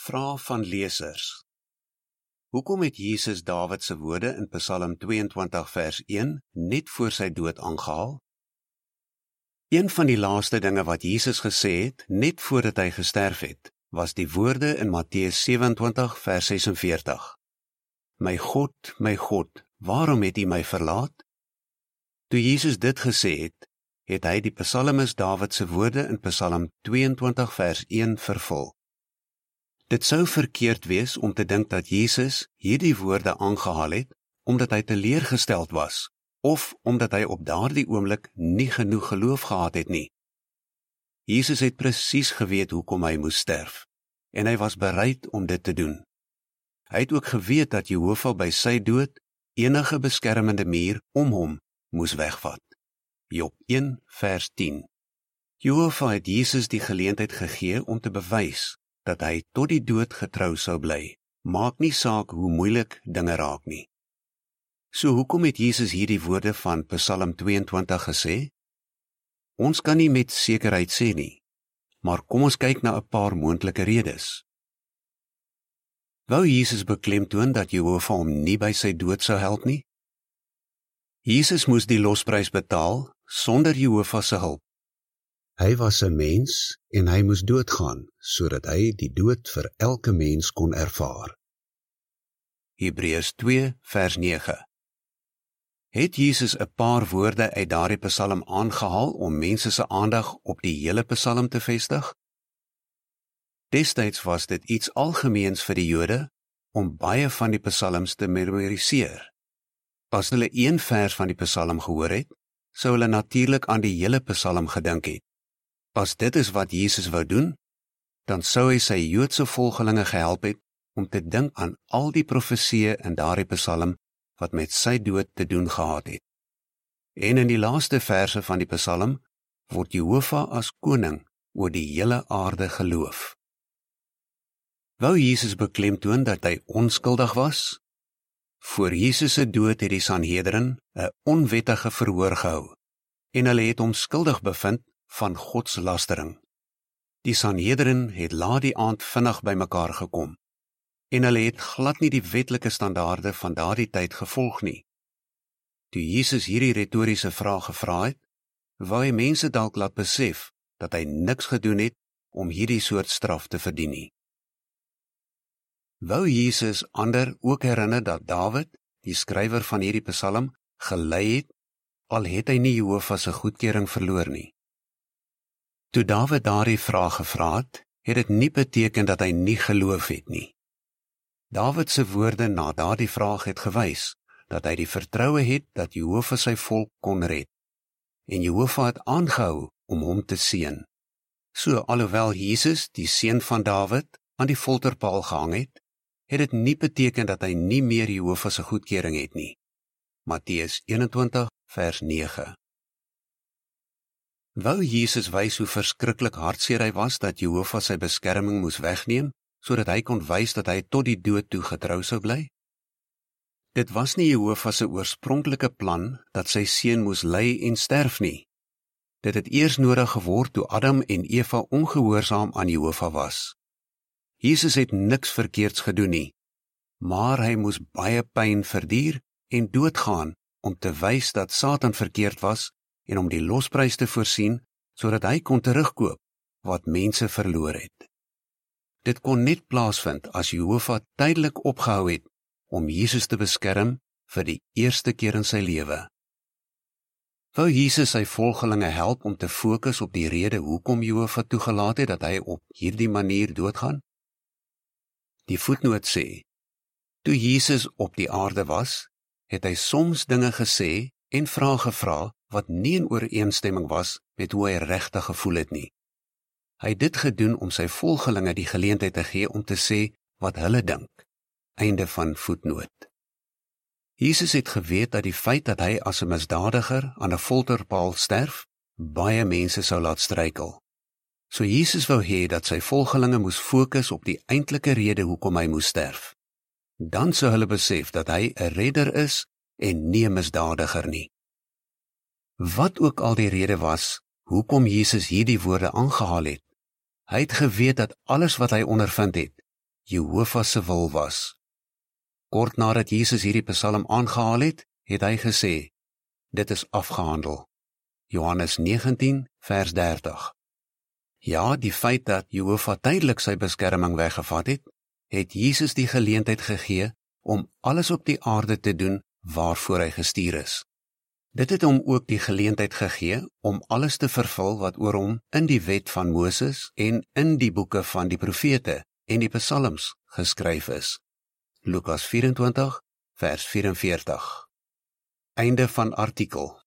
Vrae van lesers. Hoekom het Jesus Dawid se woorde in Psalm 22 vers 1 net voor sy dood aangehaal? Een van die laaste dinge wat Jesus gesê het net voordat hy gesterf het, was die woorde in Matteus 27 vers 46. My God, my God, waarom het U my verlaat? Toe Jesus dit gesê het, het hy die psalmis Dawid se woorde in Psalm 22 vers 1 vervul. Dit sou verkeerd wees om te dink dat Jesus hierdie woorde aangehaal het omdat hy teleurgesteld was of omdat hy op daardie oomblik nie genoeg geloof gehad het nie. Jesus het presies geweet hoekom hy moes sterf en hy was bereid om dit te doen. Hy het ook geweet dat Jehovah by sy dood enige beskermende muur om hom moes wegvat. Job 1 vers 10. Jehovah het Jesus die geleentheid gegee om te bewys dat hy tot die dood getrou sou bly. Maak nie saak hoe moeilik dinge raak nie. So hoekom het Jesus hierdie woorde van Psalm 22 gesê? Ons kan nie met sekerheid sê nie. Maar kom ons kyk na 'n paar moontlike redes. Wou Jesus beklemtoon dat Jehovah hom nie by sy dood sou help nie? Jesus moes die losprys betaal sonder Jehovah se hulp. Hy was 'n mens en hy moes doodgaan sodat hy die dood vir elke mens kon ervaar. Hebreërs 2 vers 9. Het Jesus 'n paar woorde uit daardie Psalm aangehaal om mense se aandag op die hele Psalm te vestig? Destyds was dit iets algemeens vir die Jode om baie van die Psalms te memoriseer. As hulle een vers van die Psalm gehoor het, sou hulle natuurlik aan die hele Psalm gedink het. As dit is wat Jesus wou doen, dan sou hy sy Joodse volgelinge gehelp het om te dink aan al die profesieë in daardie Psalm wat met sy dood te doen gehad het. En in die laaste verse van die Psalm word Jehovah as koning oor die hele aarde geloof. Wou Jesus beklemtoon dat hy onskuldig was? Voor Jesus se dood het die Sanhedrin 'n onwettige verhoor gehou en hulle het hom skuldig bevind van godslastering. Die Sanhedrin het laat die aand vinnig bymekaar gekom en hulle het glad nie die wetlike standaarde van daardie tyd gevolg nie. Toe Jesus hierdie retoriese vraag gevra het, wou hy mense dalk laat besef dat hy niks gedoen het om hierdie soort straf te verdien nie. Wou Jesus ander ook herinner dat Dawid, die skrywer van hierdie Psalm, gelei het al het hy nie Jehovah se goedkeuring verloor nie. Toe Dawid daardie vraag gevra het, het dit nie beteken dat hy nie geloof het nie. Dawid se woorde na daardie vraag het gewys dat hy die vertroue het dat Jehovah sy volk kon red. En Jehovah het aangehou om hom te seën. So alhoewel Jesus, die seun van Dawid, aan die folterpaal gehang het, het dit nie beteken dat hy nie meer Jehovah se goedkeuring het nie. Matteus 21 vers 9 Wou Jesus wys hoe verskriklik hartseer hy was dat Jehovah sy beskerming moes wegneem sodat hy kon wys dat hy tot die dood toe getrou sou bly? Dit was nie Jehovah se oorspronklike plan dat sy seun moes ly en sterf nie. Dit het eers nodig geword toe Adam en Eva ongehoorsaam aan Jehovah was. Jesus het niks verkeerds gedoen nie, maar hy moes baie pyn verduur en doodgaan om te wys dat Satan verkeerd was en om die losprys te voorsien sodat hy kon terugkoop wat mense verloor het. Dit kon net plaasvind as Jehovah tydelik opgehou het om Jesus te beskerm vir die eerste keer in sy lewe. Wou Jesus sy volgelinge help om te fokus op die rede hoekom Jehovah toegelaat het dat hy op hierdie manier doodgaan? Die voetnoot sê: Toe Jesus op die aarde was, het hy soms dinge gesê en vrae gevra wat nie in ooreenstemming was met hoe hy regtig gevoel het nie. Hy het dit gedoen om sy volgelinge die geleentheid te gee om te sê wat hulle dink. Einde van voetnoot. Jesus het geweet dat die feit dat hy as 'n misdadiger aan 'n folterpaal sterf, baie mense sou laat struikel. So Jesus wou hê dat sy volgelinge moes fokus op die eintlike rede hoekom hy moes sterf. Dan sou hulle besef dat hy 'n redder is en nie 'n misdadiger nie. Wat ook al die rede was hoekom Jesus hierdie woorde aangehaal het, hy het geweet dat alles wat hy ondervind het, Jehovah se wil was. Kort nadat Jesus hierdie Psalm aangehaal het, het hy gesê: Dit is afgehandel. Johannes 19 vers 30. Ja, die feit dat Jehovah tydelik sy beskerming weggevat het, het Jesus die geleentheid gegee om alles op die aarde te doen waarvoor hy gestuur is. Dit het hom ook die geleentheid gegee om alles te vervul wat oor hom in die wet van Moses en in die boeke van die profete en die psalms geskryf is. Lukas 24 vers 44. Einde van artikel